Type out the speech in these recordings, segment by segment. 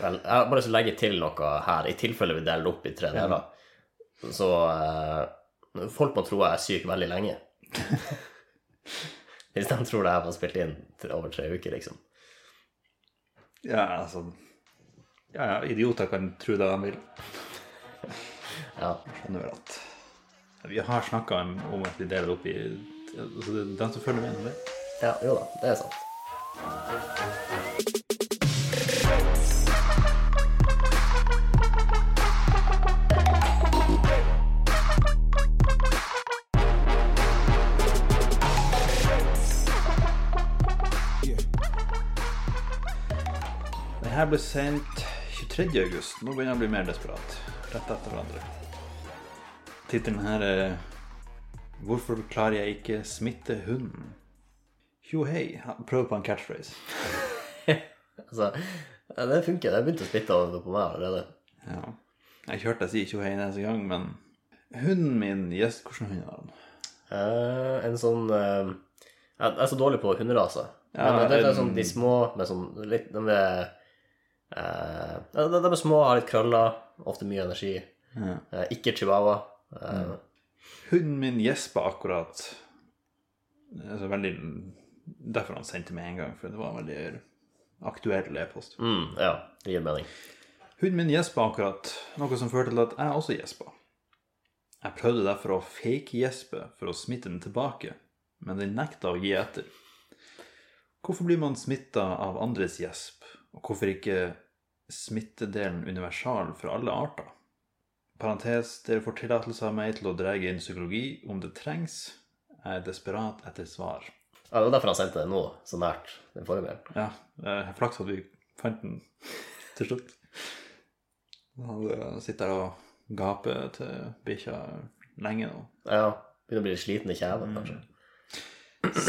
Vel, jeg har bare lyst til å legge til noe her, i tilfelle vi deler opp i tre deler. Så eh, folk må tro jeg er syk veldig lenge. Hvis de tror det her var spilt inn over tre uker, liksom. Ja, altså Ja, ja, idioter kan tro det de vil. Ja. Skjønner vel at Vi har snakka om, at vi deler opp i altså, Den som følger med, det. ja, jo da, det er sant. Her ble sendt 23. august. Nå begynner jeg å bli mer desperat. Rett etter hverandre. Tittelen her er 'Hvorfor klarer jeg ikke smitte hunden'? Tjo hei. Prøv på en catchphrase. Altså, ja, det funker. Det har begynt å smitte over på meg allerede. Ja. Jeg hørte deg si tjo hei neste gang, men hunden min Yes, hvordan hund har han? Uh, en sånn uh, Jeg er så dårlig på hunderaser. Ja, men det er en- sånn de små med sånn litt De eh, de, de er små, har litt krøller, ofte mye energi. Ja. Uh, ikke chihuahua. Eh, Hunden min gjespa akkurat. Altså veldig Derfor han sendte meg en gang, for det var en veldig aktuell e-post. mm, ja, det gir mening. Hunden min gjespa akkurat, noe som førte til at jeg også gjespa. Jeg prøvde derfor å fake-gjespe for å smitte den tilbake, men den nekta å gi etter. Hvorfor blir man smitta av andres gjesp, og hvorfor ikke smittedelen universal for alle arter? Parentes, dere får tillatelse av meg til å dra inn psykologi om det trengs. Jeg er desperat etter svar. Ja, det var derfor han sendte det nå, så nært den forrige. Ja, eh, flaks at vi fant den til slutt. Han sitter her og gaper til bikkja lenge nå. Ja, begynner å bli sliten i kjeven, kanskje.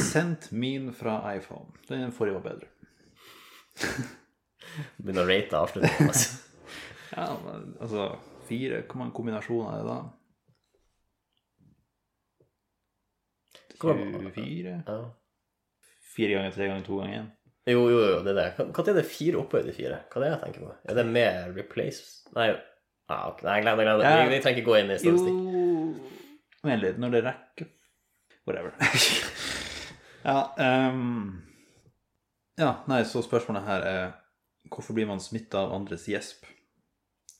Sendt min fra iPhone. Den forrige var bedre. Begynner å rate avslutningen. Altså. Ja, men, altså fire, hvor mange kombinasjoner er det da? Hvor 24? Ja. Fire ganger, tre ganger, to ganger én? Jo, jo, jo, det er det. Hva er det fire opphøyd i fire? Hva er det jeg tenker på? Er det med replace Nei, ah, okay. Nei glem det. Glem det. Vi, vi trenger ikke gå inn i Jo statistikk. Vent litt, når det rekker Whatever. ja, um... ja, nei, så spørsmålet her er hvorfor blir man smitta av andres gjesp?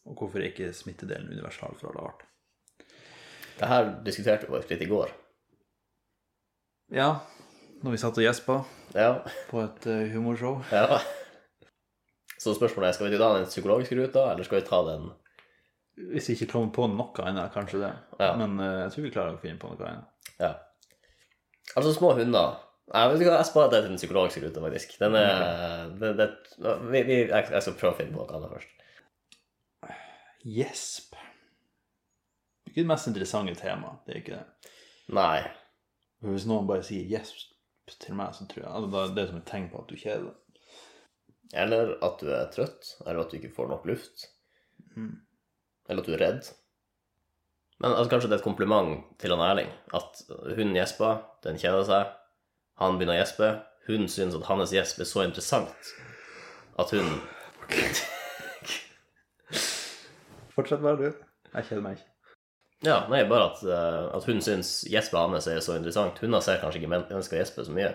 Og hvorfor er ikke smittedelen universal for alle arter? Det her diskuterte vi litt i går. Ja, når vi satt og gjespa Ja. på et eh, humorshow ja. Så spørsmålet er skal vi ta den psykologiske ruta, eller skal vi ta den Hvis vi ikke kommer på noe annet, kanskje det. Ja. Men eh, jeg tror vi klarer å finne på noe annet. Ja. Altså, små hunder Jeg vet ikke jeg sparer det til den psykologiske ruta, faktisk. Den er det, det, vi, vi, jeg, jeg skal prøve å finne på noe annet først. Gjesp. Det er ikke det mest interessante temaet, det er ikke det. Nei. Hvis noen bare sier gjesp til meg, så tror jeg altså, Det er det som et tegn på at du kjeder deg. Eller at du er trøtt, eller at du ikke får nok luft. Eller at du er redd. Men altså, kanskje det er et kompliment til han Erling. At hun gjesper, den kjeder seg. Han begynner å gjespe. Hun syns at hans gjesp er så interessant at hun Fortsett bare, du. Jeg kjeder meg ikke. Ja, nei, bare at, uh, at hun syns gjespet hans er så interessant. Hunder ser kanskje ikke men- mennesker gjespe så mye.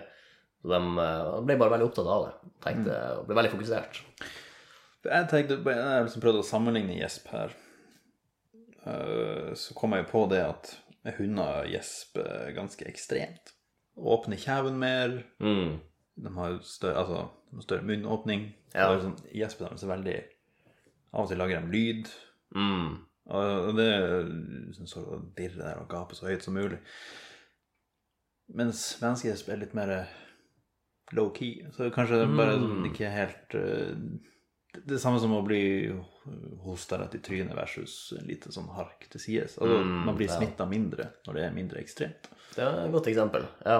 Så de uh, ble bare veldig opptatt av det. Tenkte, og ble veldig fokusert. Jeg tenkte, jeg har liksom prøvd å sammenligne gjesp her. Uh, Så kom jeg jo på det at hunder gjesper ganske ekstremt. Åpner kjeven mer. Mm. De har større, altså, de har større munnåpning. Ja. Og sånn, gjesper de så veldig Av og til lager de lyd. Mm. Og det er sånn så å dirre der og gape så høyt som mulig. Mens menneskegjesp er litt mer low-key. Så kanskje det bare sånn, ikke er helt uh, Det er det samme som å bli hosta rett i trynet versus en liten sånn hark til sides. Altså, Mm, man blir ja. smitta mindre når det er mindre ekstremt. Det er et godt eksempel. Ja.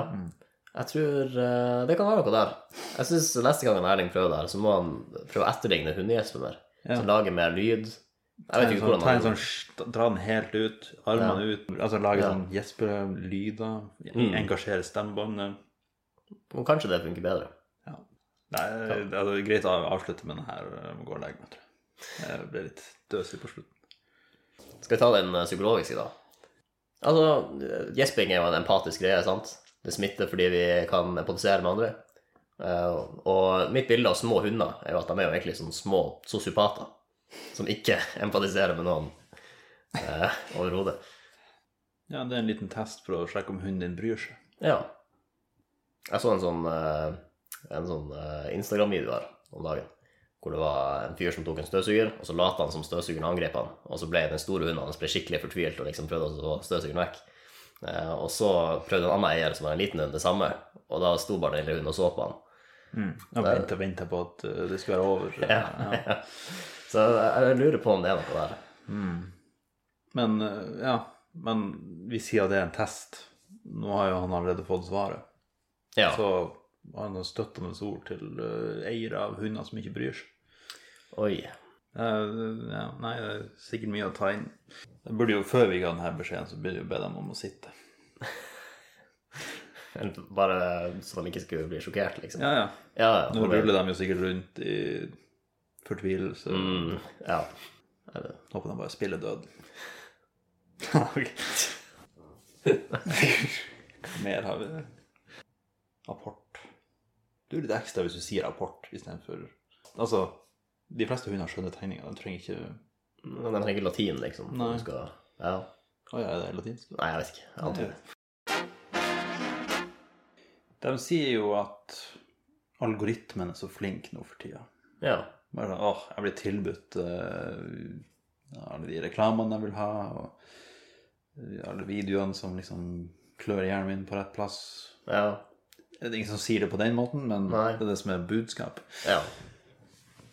Jeg tror eh, det kan være noe der. Jeg synes Neste gang Erling prøver det her, så må han prøve å etterligne hundegjespen mer. Ja. Så lage mer lyd. Jeg vet ikke sånn, hvordan han sånn, Dra den helt ut, armene ut. Altså lage Ja. sånn gjespelyder. Mm. Engasjere stemmebåndet. Og Kanskje det funker bedre. Ja. Nei, det er greit å avslutte med den her. Jeg må gå og legge meg, tror jeg. Jeg ble litt døsig på slutten. Skal vi ta den eh, psykologiske, da? Altså, gjesping er jo en empatisk greie, sant? Det smitter fordi vi kan empatisere med andre. Eh, og mitt bilde av små hunder er jo at de er jo egentlig sånne små sosiopater som ikke empatiserer med noen eh, overhodet. Ja, det er en liten test for å sjekke om hunden din bryr seg. Ja. Jeg så en sånn, eh, en sånn Instagram-video her om dagen, hvor det var en fyr som tok en støvsuger, og så lot han som støvsugeren angrep han, og så ble den store hunden hans ble skikkelig fortvilt og liksom prøvde å få støvsugeren vekk. Eh, Og så prøvde en annen eier, som var en liten hund, det samme, og da sto bare den lille hunden og så på han. Jeg venter og venter på at uh, det skulle være over. Ja. Så jeg lurer på om det er noe der. Men uh, ja, men vi sier at det er en test. Nå har jo han allerede fått svaret. Ja. Så noen støttende ord til uh, eiere av hunder som ikke bryr seg. Oi. Uh, ja, nei, det er sikkert mye å ta inn. Det burde jo, Før vi ga denne beskjeden, så burde vi be dem om å sitte. Bare så de ikke skulle bli sjokkert, liksom. Ja, ja. Ja, ja. Nå ruller de jo sikkert rundt i fortvilelse. Mm, ja. Eller... Håper de bare spiller død. Mer har vi. Rapport. Du er litt ekstra hvis du sier rapport istedenfor Altså, de fleste hunder skjønner tegninger. De trenger ikke Men de trenger ikke latin, liksom. Nei. du Skal... Ja. Å ja, er det latinsk? Nei, jeg vet ikke. Jeg antar det. De sier jo at algoritmen er så flink nå for tida. Ja. Bare sånn, åh, jeg blir tilbudt uh, alle de reklamene jeg vil ha, og alle videoene som liksom klør hjernen min på rett plass. Ja. Det er ingen som sier det på den måten, men Nei. det er det som er budskap. Ja.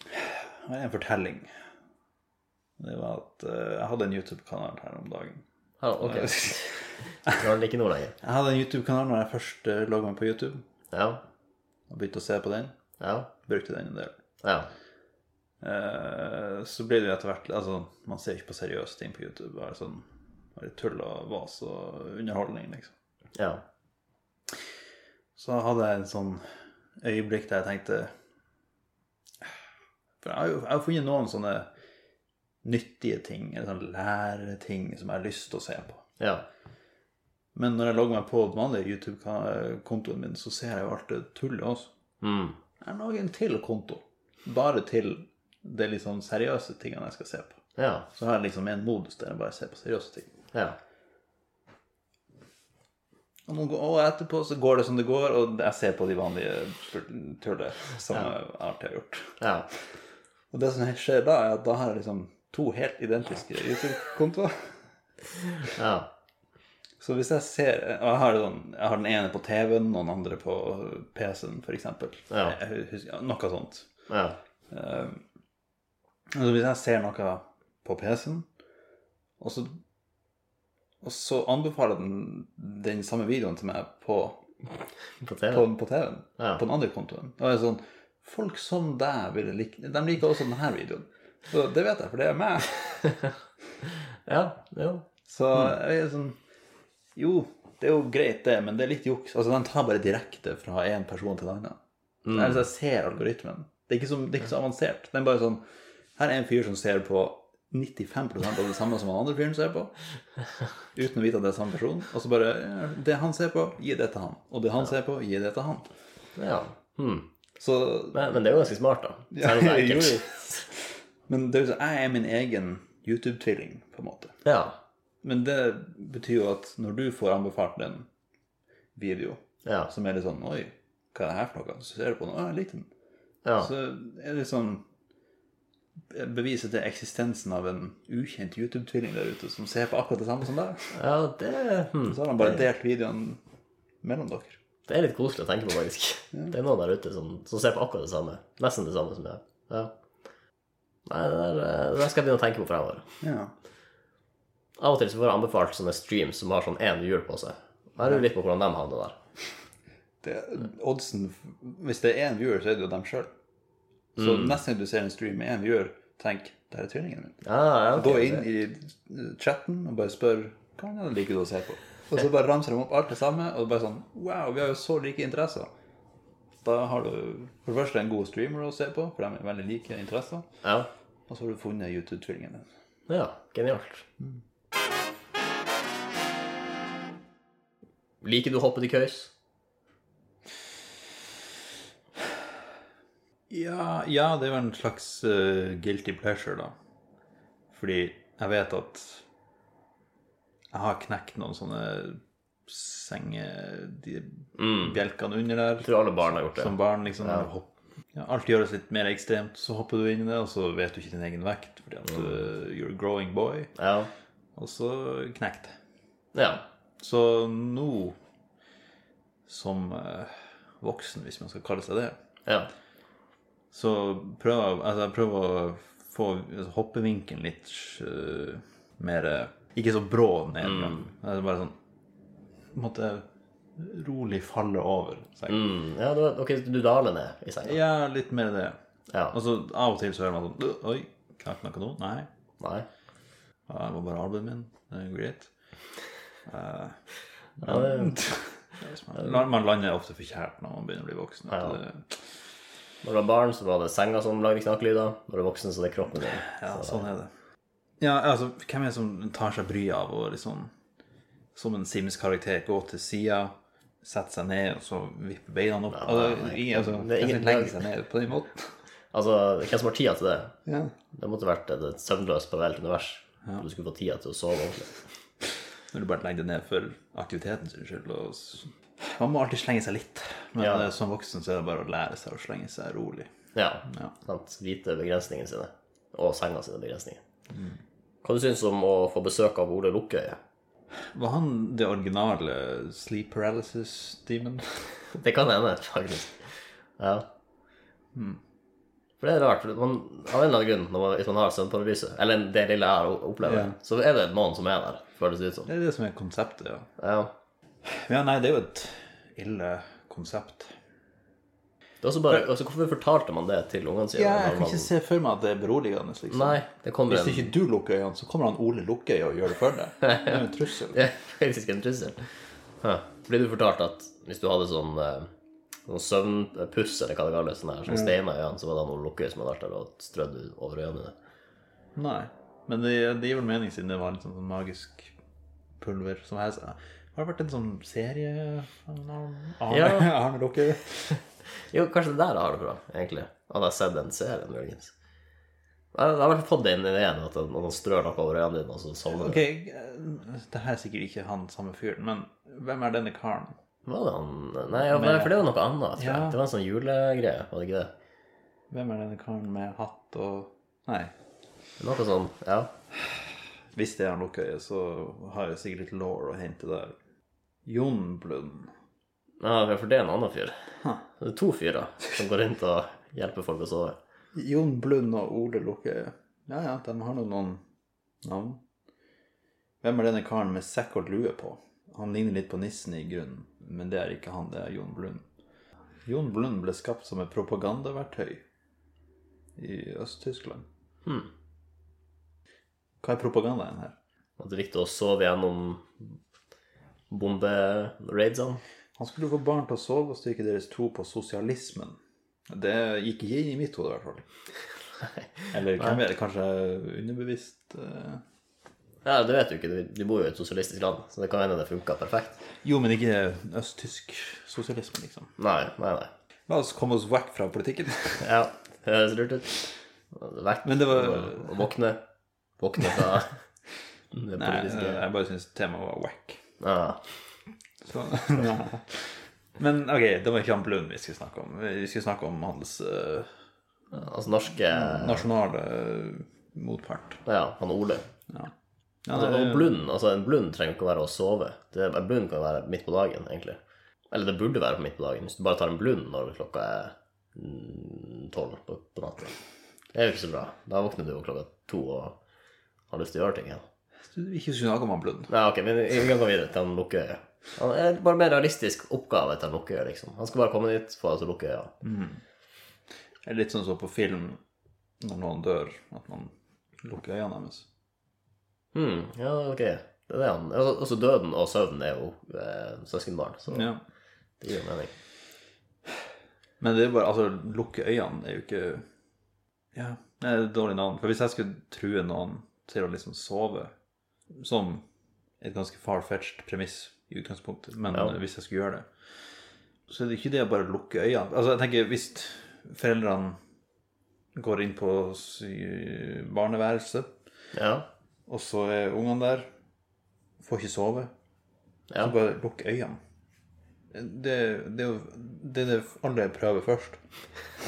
Det er en fortelling. Det var at eh, jeg hadde en YouTube-kanal her om dagen. ja ok. Du har den ikke nå lenger. Jeg hadde en YouTube-kanal når jeg først uh, logget meg på YouTube, Ja. og begynte å se på den. Ja. Brukte den en del. Ja. Eh, så blir det jo etter hvert Altså, man ser ikke på seriøse ting på YouTube. Bare sånn bare tull og vas og underholdning, liksom. Ja. Så hadde jeg en sånn øyeblikk der jeg tenkte For jeg har jo jeg har funnet noen sånne nyttige ting, eller sånne læreting, som jeg har lyst til å se på. Ja. Men når jeg logger meg på den vanlige YouTube-kontoen min, så ser jeg jo alt det tullet også. Mm. Jeg lager en til konto, bare til de litt sånn seriøse tingene jeg skal se på. Ja. Så har jeg liksom en modus der jeg bare ser på seriøse ting. Ja. Og, noen, og etterpå så går det som det går, og jeg ser på de vanlige tullet som jeg alltid har gjort. Ja. Og det som skjer da, er at da har jeg liksom to helt identiske YouTube-kontoer. Ja. Så hvis jeg ser Og jeg har, sånn, jeg har den ene på TV-en, og den andre på PC-en, f.eks. Ja. Jeg husker- Noe sånt. Ja. så hvis jeg ser noe på PC-en, og så, og så anbefaler den den samme videoen til meg på, På TV. på, på TV-en, Ja. på den andre kontoen, og jeg er sånn Folk som deg ville like De liker også denne videoen. Så det vet jeg, for det er meg. Ja. Jo. Så jeg er sånn Jo, det er jo greit, det, men det er litt juks. Altså, Den tar bare direkte fra én person til en annen. Mm. jeg ser algoritmen Det er ikke så, det er ikke så avansert. Den er bare sånn Her er en fyr som ser på 95% av det samme som han andre fyren ser på, uten å vite at det er samme person. Og så bare Det han ser på, gi det til han. Og det han ser på, gi det til han. Ja. Hmm. Så Men, men det er jo ganske smart, da. Ja, jo, jo. Men det er jo så, jeg er min egen YouTube-tvilling, på en måte. Ja. Men det betyr jo at når du får anbefalt en video Ja. som er litt sånn Oi, hva er det her for noe? Så ser du på den, å, jeg likte den. Ja. Så er det sånn Beviset til eksistensen av en ukjent YouTube-tvilling der ute som ser på akkurat det samme som deg. ja det, hmm. Så har han bare delt videoen mellom dere. det er litt koselig å tenke på, faktisk. Det er noen der ute som, som ser på akkurat det samme. Nesten det samme som jeg. Ja. Nei, det der, eh, det der skal jeg begynne å tenke på fremover. Ja. Av og til så får jeg anbefalt sånne streams som har sånn én hjul på seg. Jeg lurer litt på hvordan de havner der. Det, oddsen Hvis det er én viewer, så er det jo dem sjøl. Så neste gang du ser en stream med én viewer, tenk der er tvillingen min. Ah, okay. Gå inn i chatten og bare spør hva han liker å se på. Og så bare ramser de opp alt det samme, og bare sånn Wow, vi har jo så like interesser. Da har du for det første en god streamer å se på, for de er veldig like interesser. Ja. Og så har du funnet YouTube-tvillingen din. Ja, genialt. Liker du å hoppe til køys? Ja, ja, det er jo en slags uh, guilty pleasure, da. Fordi jeg vet at jeg har knekt noen sånne senge... De bjelkene under der. Jeg tror alle barn har gjort det. Som barn, liksom. Hopp, ja, alt gjøres litt mer ekstremt, så hopper du inn i det, og så vet du ikke din egen vekt, fordi at du, you're a growing boy. Ja. Og så knekt. ja. Så nå, som uh, voksen, hvis man skal kalle seg det, Ja. Så prøv, altså prøver å få altså, hoppevinkelen litt uh, mer eh, Ikke så brå ned. Mm. Er bare sånn på en måte rolig falle over. seg. Mm. ja du, ok, du daler ned i senga? Ja, litt mer det. Ja. Og så av og til så hører man sånn «Øh, Oi, knakk noe nå? Nei. Nei? Ja, det var bare albuen min. Det er greit. Uh, Ja, det, man, man lander ofte for kjært når man begynner å bli voksen. Ja, Ja. Når du var barn, så var det senga som lagde knakkelyder. Når du er voksen, så er det kroppen din. ja, sånn er det. Ja, altså, hvem er det som tar seg bryet av å liksom som en Sims-karakter gå til sida, sette seg ned og så vippe beina opp? altså, i, altså, det ingen- hvem legger seg ned på den måten? Altså, hvem som har tida til det? Ja. Det måtte vært et, et søvnløst parallelt univers. Du skulle få tida til å sove ordentlig. Når du bare legger deg ned for aktiviteten sin skyld. Og... Man må alltid slenge seg litt. Men Ja. eh, som voksen så er det bare å lære seg å slenge seg rolig. Ja. Ja. Sant? Vite begrensningene sine. Og senga sine begrensninger. Hva du syns om å få besøk av Ole Lukkøye? Var han det originale sleep paralysis-demon? Det kan hende, faktisk. Ja. For det er rart. for Man, av en eller annen grunn, man, hvis man har søvnparalyse, eller det lille jeg har opplevd, Ja. så er det noen som er der, føles det ut som. Det er det som er konseptet, ja. Ja. Ja, nei, det er jo et ille konsept. Det også bare, altså, hvorfor fortalte man det til ungene sine? Ja, jeg kan man- ikke se for meg at det er beroligende, liksom. Nei, det kommer Hvis en ikke du lukker øynene, så kommer han Ole Lukkøy og gjør det for deg. Det er jo en trussel. Det er faktisk en trussel. Ja. Blir du fortalt at hvis du hadde sånn, eh, sånn søvnpuss, eller hva det kalles, sånn her, sånn steiner i øynene, så var det noen lukkøy som hadde vært der og strødd over øynene? Nei. Men det, det gir vel mening siden det var litt sånn, sånn magisk pulver. Som jeg sa. Har det vært en sånn serie Arne, Ja. Arne Lukke? Jo, kanskje det der jeg har det fra, egentlig. Hadde jeg sett den serien, muligens. Jeg har i fått den ideen at noen strør noe over øynene dine, og så sovner Ok, du. Okay. det her er sikkert ikke han samme fyren, men hvem er denne karen? Var det han Nei, ja, med... for det var noe annet, tror jeg. Ja. Det var en sånn julegreie, var det ikke det? Hvem er denne karen med hatt og Nei. Noe sånn, ja. Hvis det er han Lukkøye, så har jeg sikkert litt law å hente der. Jon Blund. ja. For det er en annen fyr. Det er to fyrer som går rundt og hjelper folk å sove. Jon Blund og Ole Lukke Ja, ja, de har nå noen navn. Hvem er denne karen med sekk og lue på? Han ligner litt på nissen i grunnen, men det er ikke han, det er Jon Blund. Jon Blund ble skapt som et propagandaverktøy i Øst-Tyskland. Hmm. Hva er propagandaen her? At det viktig å sove gjennom bomberaidsene. Han skulle få barn til å sove og styrke deres tro på sosialismen. Det gikk ikke inn i mitt hode, i hvert fall. Eller hvem vet, kanskje underbevisst uh... Ja, det vet du ikke. Du- bor jo i et sosialistisk land, så det kan hende det funka perfekt. Jo, men ikke østtysk sosialisme, liksom. Nei, nei, nei. La oss komme oss vekk fra politikken. Ja, det høres lurt ut. Vekk Men det var- og våkne. Våkne fra det Nei, jeg bare syns temaet var wack. Ja. Så, ja. Men ok, det var ikke han Blund vi skulle snakke om. Vi skulle snakke om hans uh, Altså norske nasjonale motpart. Ja, han Ole. Ja. Ja, Altså, det- blund, altså En blund trenger ikke å være å sove. Det, en blund kan være midt på dagen, egentlig. Eller det burde være midt på dagen. Hvis du bare tar en blund når klokka er mm, tolv på, på natta. Det er jo ikke så bra. Da våkner du jo klokka to og har lyst til å gjøre ting igjen. Vil ikke snakke om han Blund. Nei, ok, men vi kan gå videre til han lukker øyet. Han er bare mer realistisk oppgave til han lukker øyet, liksom. Han skal bare komme dit, til å lukke øyet. Det er litt sånn som på film når noen dør, at man lukker øynene deres. Mm, ja, ok. Det er det han Også døden og søvn er jo eh, søskenbarn, så Ja. det gir jo mening. Men det er bare, altså, lukke øynene er jo ikke Ja, det er et dårlig navn. For hvis jeg skulle true noen til å liksom sove, som et ganske far-fetched premiss i utgangspunktet, men Ja. hvis jeg skulle gjøre det, så er det ikke det å bare lukke øynene. Altså, jeg tenker, hvis foreldrene går inn på barneværelset, Ja. og så er ungene der, får ikke sove, Ja. så bare lukk øynene. Det, det er jo det, er det alle prøver først.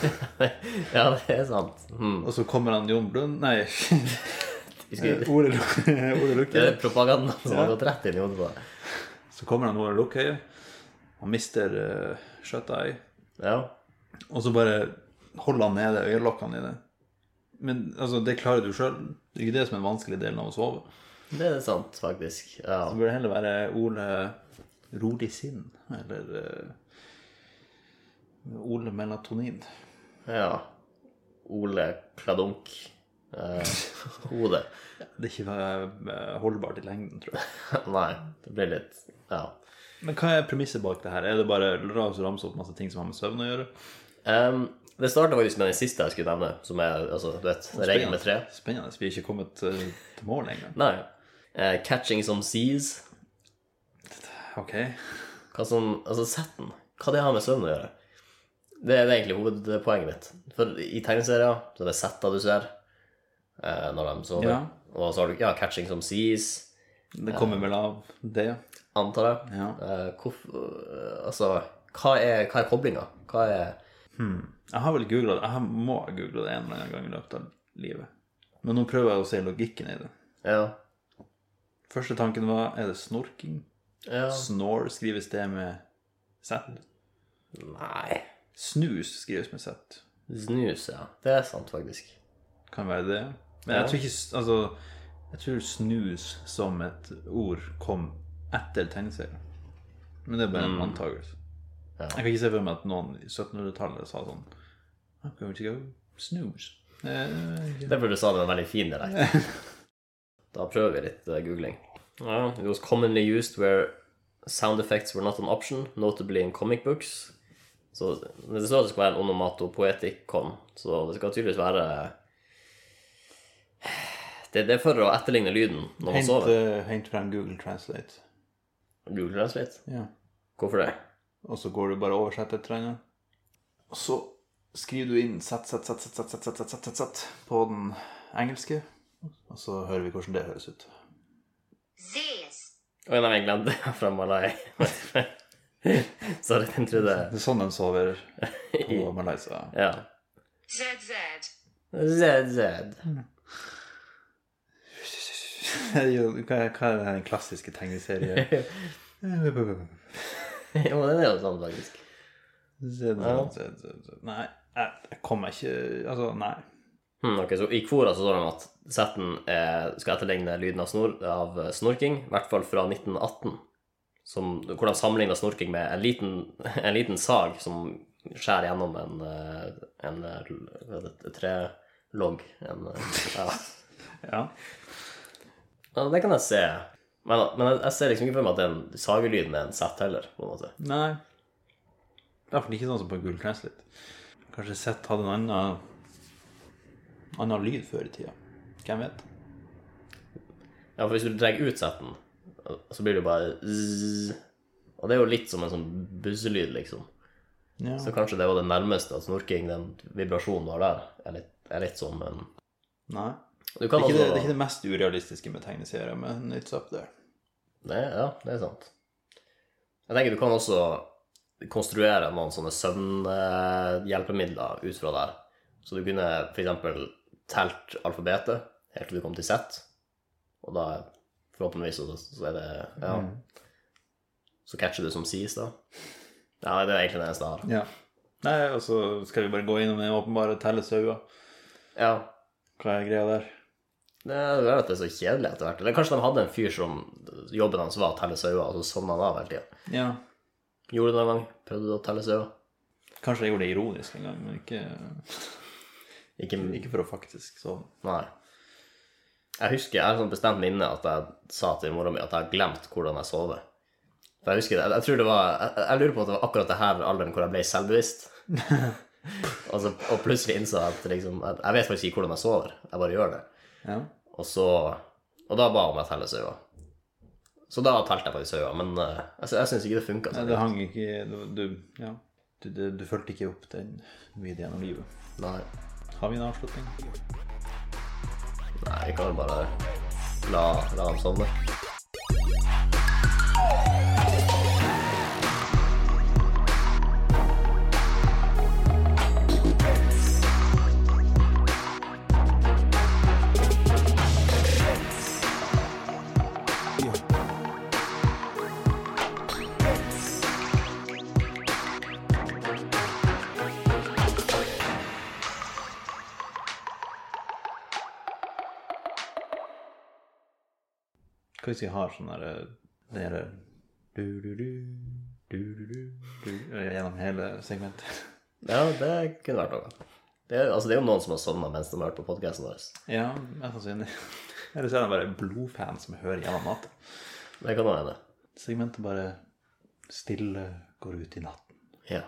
ja, det er sant. Mm. Og så kommer han Jon Blund Nei, skulle, Ole, Ole Lukkøye. det er propaganda som Ja. har gått rett inn i hodet på deg. Så kommer han Ole Lukkøye. Han mister uh, skjøtta i. Ja. Og så bare holder han nede øyelokkene dine. Men altså, det klarer du sjøl. Det er ikke det som er den vanskelige delen av å sove. Det er sant, faktisk. Ja. Det burde heller være Ole rolig sinn, eller uh, Ole melatonin. ja. Ole Kladunk. Eh, hode. Det er ikke eh, holdbart i lengden, tror jeg. Nei, det blir litt Ja. Men hva er premisset bak det her? Er det bare la oss ramse opp masse ting som har med søvn å gjøre? Um, det starta faktisk med den siste jeg skulle nevne, som er altså, du vet, regel med tre. Spennende. Vi er ikke kommet uh, til mål engang. Nei. Uh, catching some seas. Ok. Hva som Altså, setten. Hva det har med søvn å gjøre? Det er egentlig hovedpoenget mitt. For i tegneserier så er det setter du ser når de sover. Ja. Og så har du ja, catching some seas, Det kommer vel av det. antar jeg. Ja. Eh, eh, Altså, hva er, hva er koblinga? Hva er Jeg har vel googla det. Jeg må ha googla det en eller annen gang i løpet av livet. Men nå prøver jeg å se logikken i det. Ja. Første tanken var er det snorking? ja. Snore skrives det med Z. Nei. Snus skrives med Z. Snus, ja. Det er sant, faktisk. Kan være det. Men jeg tror ikke Altså, jeg tror snus som et ord kom etter tegneserien. Men det er bare en antakelse. Ja. Jeg kan ikke se for meg at noen i 1700-tallet sa sånn I'm going to go snooze. Det fordi du sa det var veldig fin dialekt. Da prøver vi litt eh, googling. Ja, it was commonly used where sound effects were not an option, notably in comic books. Så det står at det skal være en onomatopoetikon, så det skal tydeligvis være det, det er for å etterligne lyden når man sover. Eh, hent frem Google Translate. Google Translate? Ja. Hvorfor det? Og så går du bare og oversetter et eller annet. Og så skriver du inn sett, sett, set, sett, set, sett, set, sett, sett, sett, sett, på den engelske, og så hører vi hvordan det høres ut. Ses. Å oh, nei, jeg glemte fra Malai. Sorry, den trodde Det er sånn de sover på Malaysia. Ja. ZZ. ZZ. Hva hva er den klassiske tegneserien? Jo, den er jo sånn, faktisk. Nei, jeg, kommer ikke Altså, nei. Hmm, ok, Så i Kvora så står det at setten eh, skal etterligne lyden av, snor, av eh, snorking, i hvert fall fra 1918. Som, hvor de sammenligner snorking med en liten, en liten sag som skjærer gjennom en, en, en, eh, det, trelogg. En, eh, ja. Ja. Ja, det kan jeg se. Men, men jeg, jeg ser liksom ikke for meg at den sagelyden er en sett heller, på en måte. Nei. I hvert fall ikke sånn som på Google Translate. Kanskje Sett hadde en annen annen lyd før i tida. Hvem vet? Ja, for hvis du drar ut setten, så blir det jo bare zzz. Og det er jo litt som en sånn busselyd, liksom. Ja. Så kanskje det var det nærmeste at snorking, den vibrasjonen du har der, er litt, er litt som en Nei. Du Det er, ikke det, det er ikke det mest urealistiske med tegneserier, men it's up there. Det, ja, det er sant. Jeg tenker du kan også konstruere noen sånne søvnhjelpemidler ut fra der. Så du kunne eksempel telt alfabetet helt til du kom til Z, og da forhåpentligvis så, så er det Ja. Så catcher du som sies, da. Ja, det er egentlig det eneste jeg har. Ja. Nei, og så skal vi bare gå innom den åpenbare telle sauer. Ja. Hva er greia der? Det er at det er så kjedelig etter hvert. Eller kanskje de hadde en fyr som jobben hans var å telle sauer, og så sovna han av hele tida. Ja. Gjorde du det en gang? Prøvde du å telle sauer? Kanskje jeg gjorde det ironisk en gang, men ikke, Ikke, ikke for å faktisk sovne. Nei. Jeg husker, jeg har sånn bestemt minne at jeg sa til mora mi at jeg har glemt hvordan jeg sover. For jeg husker det, jeg tror det var Jeg, jeg lurer på at det var akkurat det her alderen hvor jeg ble selvbevisst. altså, og plutselig innså at liksom at Jeg vet faktisk ikke hvordan jeg sover, jeg bare gjør det. Ja. Og så Og da ba hun meg telle sauer. Så da telte jeg faktisk sauer, men eh, jeg, jeg syns ikke det funka. Nei, det hang ikke Du, du ja. Du, du, du fulgte ikke opp den videoen om livet. Nei. Har vi en avslutning? Nei, vi kan vel bare la, la dem sovne. Hvis vi har sånn Det derre du, du, du, du, du, Gjennom hele segmentet. Ja, det kunne vært noe. Det er, altså, det er jo noen som har sovna mens de har hørt på podkasten vår. Ja, mest sannsynlig. Eller så er det bare blodfan som hører gjennom natta. Det kan hende. Segmentet bare stille går ut i natten. Ja.